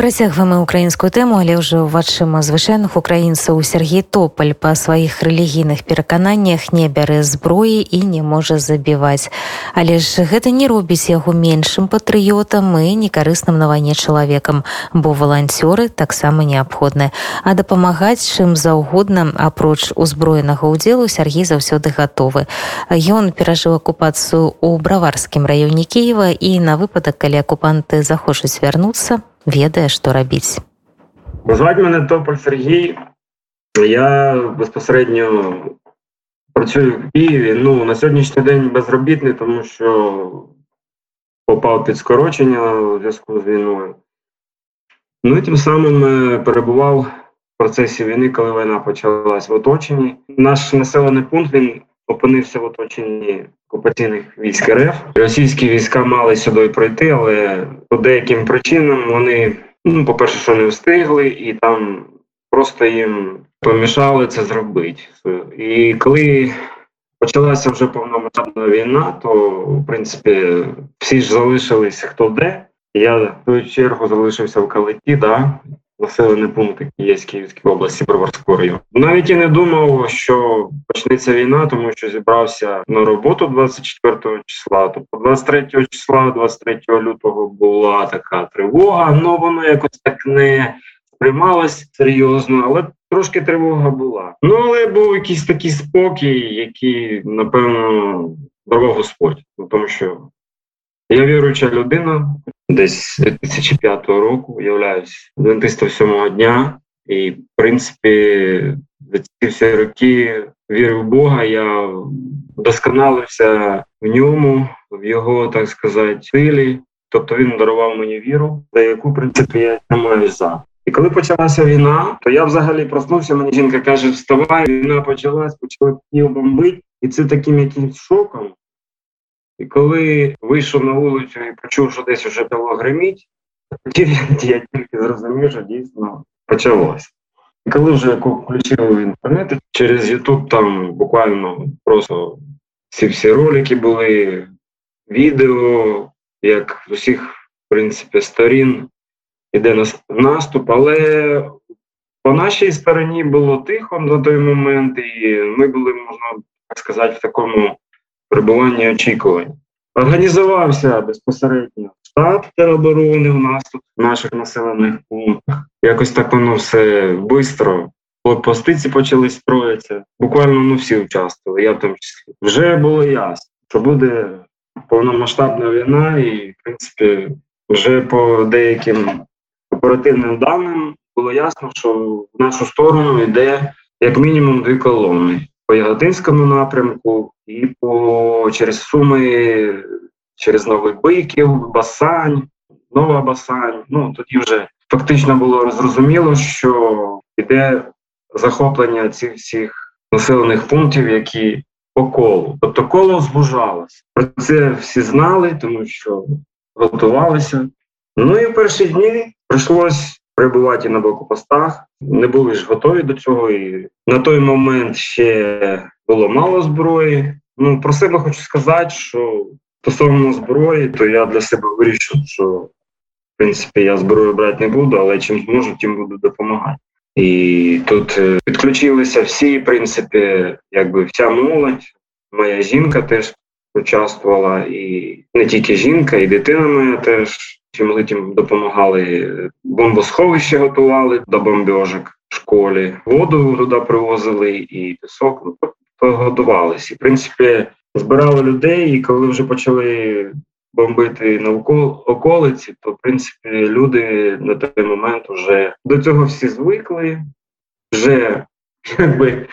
Працягваем украінскую тэму, але ўжо вачыма звычайных украінцаў Сергей Топаль па сваіх рэлігійных перакананнях не бярэ зброі і не можа забіваць. Але ж гэта не робіць яго меншым патрыётам і некарысным на вайне чалавекам, бо валанцёры таксама неабходны. А дапамагаць чым заўгодна апроч узброенага ўдзелу Сергей заўсёды гатовы. Ён перажыў акупацыю ў браварскім раёне Киева і на выпадак, калі акупанты захочуць вярнуцца, ведае што рабіць зваць мене тополь Сергій. Я безпосередньо працюю в Києві. Ну на сьогоднішній день безробітний тому що попав під скорочення у зв'язку з війною. Ну і тим самим е, перебував в процесі війни коли війна почалась в оточенні. Наш населений пункт він опинився в оточенні окупаційних військ РФ. Російські війська мали сюди пройти, але по деяким причинам вони, ну, по-перше, що не встигли, і там просто їм помішали це зробити. І коли почалася вже повномасштабна війна, то в принципі всі ж залишилися хто де. Я в ту чергу залишився в Калиті, да, населений пункт, який є з Київської області Броварського району. Навіть і не думав, що почнеться війна, тому що зібрався на роботу 24 числа. Тобто 23 числа, 23 лютого була така тривога, але воно якось так не сприймалось серйозно, але трошки тривога була. Ну але був якийсь такий спокій, який напевно дарував Господь, тому що я віруюча людина, десь 2005 року являюсь адвентистом сьомого дня, і в принципі за ці всі роки вірю в Бога. Я вдосконалився в ньому, в його так сказати, силі. Тобто він дарував мені віру, за яку в принципі я тримаю за. І коли почалася війна, то я взагалі проснувся. Мені жінка каже: Вставай, війна почалась, почали Київ бомбити, і це таким якимсь шоком. І коли вийшов на вулицю і почув, що десь вже дало гриміть, тоді я тільки зрозумів, що дійсно почалося. І коли вже включив інтернет, через Ютуб там буквально просто ці всі ролики були, відео, як з усіх, в принципі, сторін іде наступ, але по нашій стороні було тихо на той момент, і ми були, можна так сказати, в такому перебування очікувань. Організувався безпосередньо штаб тероборони у нас тут в наших населених пунктах. Якось так воно все швидко. Постиці почали строїтися. Буквально ну всі участвували, я в тому числі. Вже було ясно, що буде повномасштабна війна, і, в принципі, вже по деяким оперативним даним було ясно, що в нашу сторону йде як мінімум дві колони по Яготинському напрямку і по через Суми, через Новий Биків, Басань, Нова Басань. Ну тоді вже фактично було зрозуміло, що йде захоплення цих всіх населених пунктів, які по колу. Тобто коло збужалося. Про це всі знали, тому що готувалися. Ну і в перші дні прийшлось перебувати на блокпостах. Не були ж готові до цього. І на той момент ще було мало зброї. Ну про себе хочу сказати, що стосовно зброї, то я для себе вирішив, що в принципі я зброю брати не буду, але чим зможу, тим буду допомагати. І тут е, підключилися всі, в принципі, якби вся молодь. Моя жінка теж участвувала, і не тільки жінка, і дитина моя теж чим допомагали. Бомбосховище готували до бомбьожок в школі, воду туди привозили і пісок. Ну, тобто готувалися. В принципі збирали людей, і коли вже почали бомбити навколо околиці, то в принципі люди на той момент вже до цього всі звикли, вже якби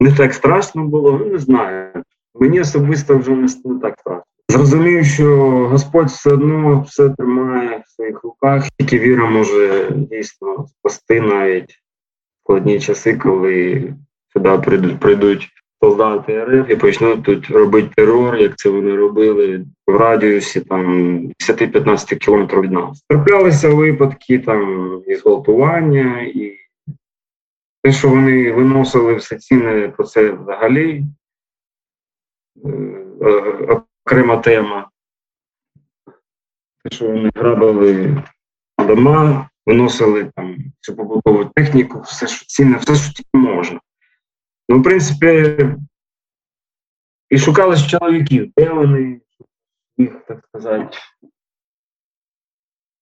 не так страшно було. Ну не знаю. Мені особисто вже не так страшно. Зрозумів, що Господь все одно все тримає в своїх руках, тільки віра може дійсно спасти навіть складні часи, коли сюди прийдуть, прийдуть солдати РФ і почнуть тут робити терор, як це вони робили в радіусі там 10-15 кілометрів від нас. Траплялися випадки там і зґвалтування, і те, що вони виносили все ціни про це взагалі. Окрема тема. Те, що вони грабили дома, виносили там всю побутову техніку, все, що цінне, все, що тільки можна. Ну, в принципі, і шукали ж чоловіків, де вони їх, так сказати,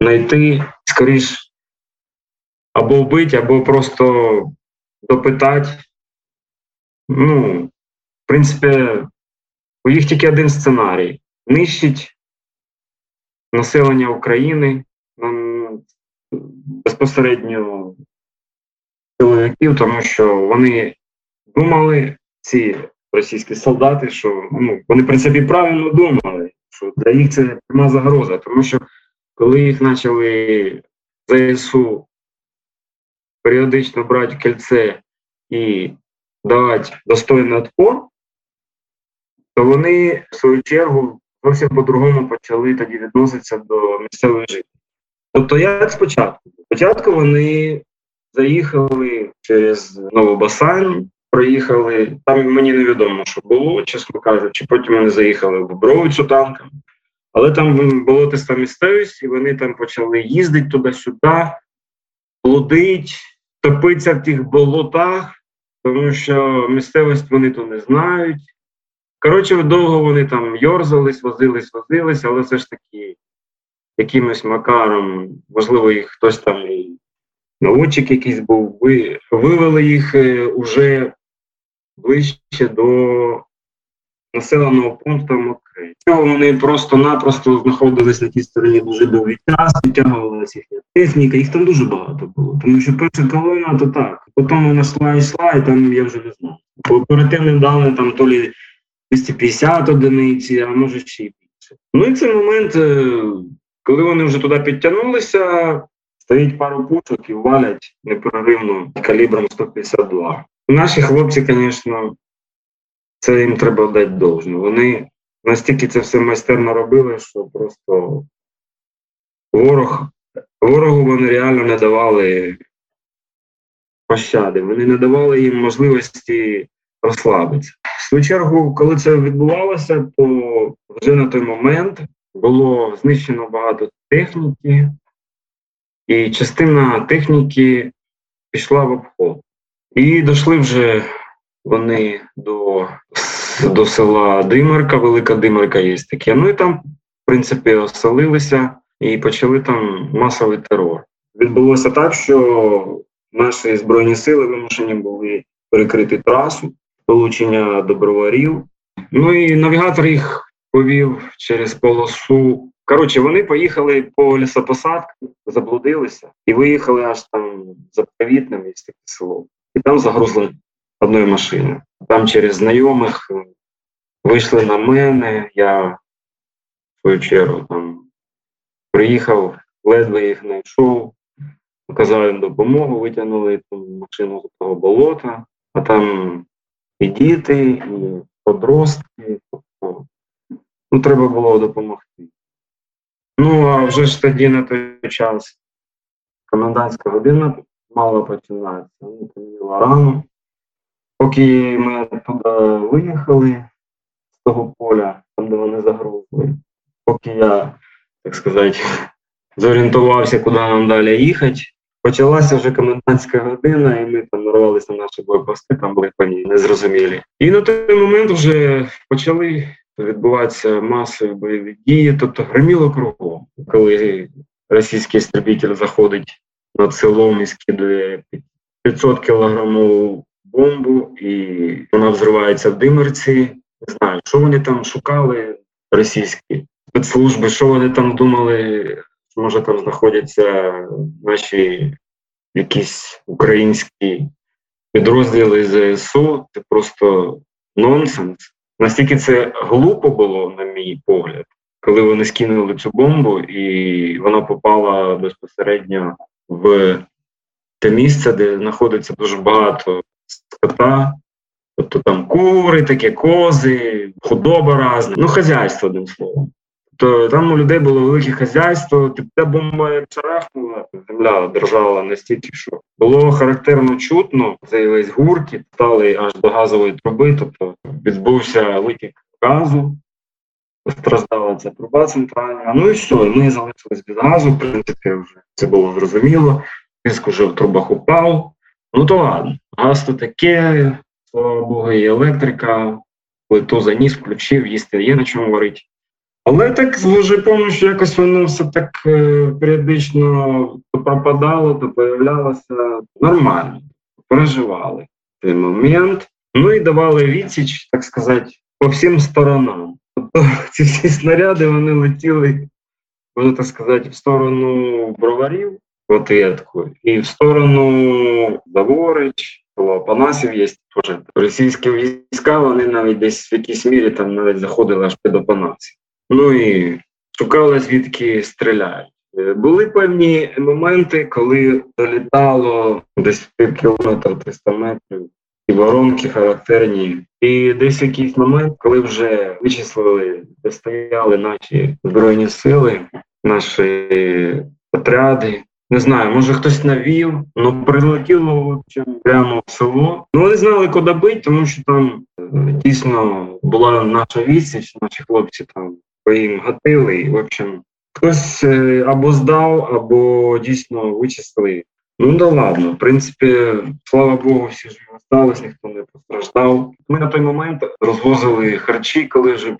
знайти, скоріш, або вбити, або просто допитати. Ну, в принципі, у їх тільки один сценарій: нищить населення України безпосередньо чоловіків, тому що вони думали, ці російські солдати, що ну, вони в принципі правильно думали, що для їх це пряма загроза, тому що коли їх почали ЗСУ періодично брати кільце і давати достойний отпор, то вони в свою чергу зовсім по-другому почали тоді відноситися до місцевих жителів. Тобто, як спочатку? Спочатку вони заїхали через Новобасан, проїхали. Там мені невідомо, що було, чесно кажучи. Потім вони заїхали в Бобровицю танком. Але там було теста місцевість, і вони там почали їздити туди-сюди, блудить, топитися в тих болотах, тому що місцевість вони то не знають. Коротше, довго вони там йорзались, возились, возились, але все ж таки якимось макаром, можливо, їх хтось там і наводчик якийсь був, вивели їх е, уже ближче до населеного пункту. Цього вони просто-напросто знаходились на тій стороні дуже довгий час, відтягувалася їхня техніка, їх там дуже багато було. Тому що перша колона, то так. Потім вона йшла йшла, і там я вже не знаю. По оперативним даним там то лі 250 одиниці, а може ще й більше. Ну і цей момент, е, коли вони вже туди підтягнулися, стоїть пару пушок і валять непроривно калібром 152. Наші хлопці, звісно, це їм треба дати довжно. Вони настільки це все майстерно робили, що просто ворог, ворогу вони реально не давали пощади, вони не давали їм можливості розслабитися. Свою чергу, коли це відбувалося, то вже на той момент було знищено багато техніки, і частина техніки пішла в обход. І дійшли вже вони до до села Димарка, Велика Димарка є таке. Ну і там, в принципі, оселилися і почали там масовий терор. Відбулося так, що наші збройні сили вимушені були перекрити трасу, долучення до броварів. Ну і навігатор їх повів через полосу. Коротше, вони поїхали по лісопосадку, заблудилися і виїхали аж там за Привітним, є таке село. І там загрузли одної машини. Там через знайомих вийшли на мене. Я в свою чергу там приїхав, ледве їх знайшов, оказав їм допомогу, витягнули ту машину з того болота, а там і діти, і подростки. Тобто, ну, треба було допомогти. Ну, а вже ж тоді на той час комендантська година мала починатися. Ну, темніло рано. Поки ми туди виїхали з того поля, там де вони загрузли, поки я, так сказати, зорієнтувався, куди нам далі їхати, почалася вже комендантська година, і ми там нарвалися на наші блокпости, там були пані незрозумілі. І на той момент вже почали відбуватися масові бойові дії, тобто гриміло кругом, коли російський істребитель заходить над селом і скидує 500 кілограмів бомбу, і вона взривається в димерці. Не знаю, що вони там шукали, російські спецслужби, що вони там думали, може там знаходяться наші якісь українські підрозділи ЗСУ. Це просто нонсенс. Настільки це глупо було, на мій погляд, коли вони скинули цю бомбу, і вона попала безпосередньо в те місце, де знаходиться дуже багато скота, тобто там кури, такі кози, худоба різна, ну хазяйство одним словом. Тобто там у людей було велике хазяйство, та бомба як шарахнула, земля держала настільки, що було характерно чутно цей весь гуркіт, стали аж до газової труби, тобто відбувся витік газу, постраждала ця труба центральна. Ну і все, ми залишились без газу, в принципі, вже це було зрозуміло. Тиск уже в трубах упав. Ну то ладно, газ то таке, слава Богу, і електрика, плиту заніс, включив, їсти є на чому варити. Але так з Божою якось воно все так е, періодично то пропадало, то появлялося нормально, переживали цей момент. Ну і давали відсіч, так сказати, по всім сторонам. Тобто ці всі снаряди вони летіли, можна так сказати, в сторону броварів, ответку, і в сторону Заворич, Панасів є теж російські війська, вони навіть десь в якійсь мірі там навіть заходили аж під Опанасів. Ну і шукали, звідки стріляють. Е, були певні моменти, коли долітало десь кілометр 300 метрів, і воронки характерні. І десь якийсь момент, коли вже вичислили, де стояли наші збройні сили, наші отряди. Не знаю, може хтось навів, але прилетіло прямо в село. Ну вони знали, куди бити, тому що там е, дійсно була наша відсіч, наші хлопці там їм гатили. І, в общем, хтось е, або здав, або дійсно вичислили. Ну да ладно, в принципі, слава Богу, всі живі остались, ніхто не постраждав. Ми на той момент розвозили харчі, коли вже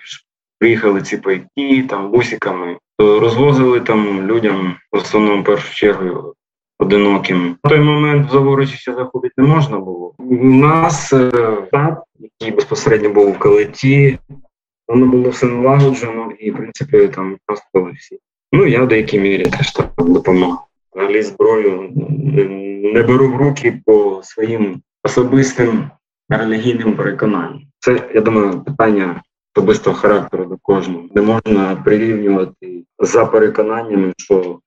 приїхали ці пайки, там бусиками, розвозили там людям в основному в першу чергу одиноким. На той момент в Заворочі заходити не можна було. У нас е, штаб, який безпосередньо був в калиті, воно було все налагоджено і, в принципі, там участвували всі. Ну, я в деякій мірі теж так допомагав. Взагалі зброю не беру в руки по своїм особистим релігійним переконанням. Це, я думаю, питання особистого характеру до кожного. Не можна прирівнювати за переконаннями, що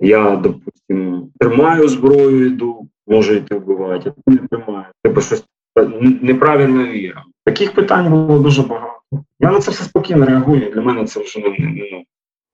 я, допустимо, тримаю зброю, йду, можу йти вбивати, а ти не тримаю. Типу щось неправильно віра. Таких питань було дуже багато. Я на це все спокійно реагую. Для мене це вже не, не,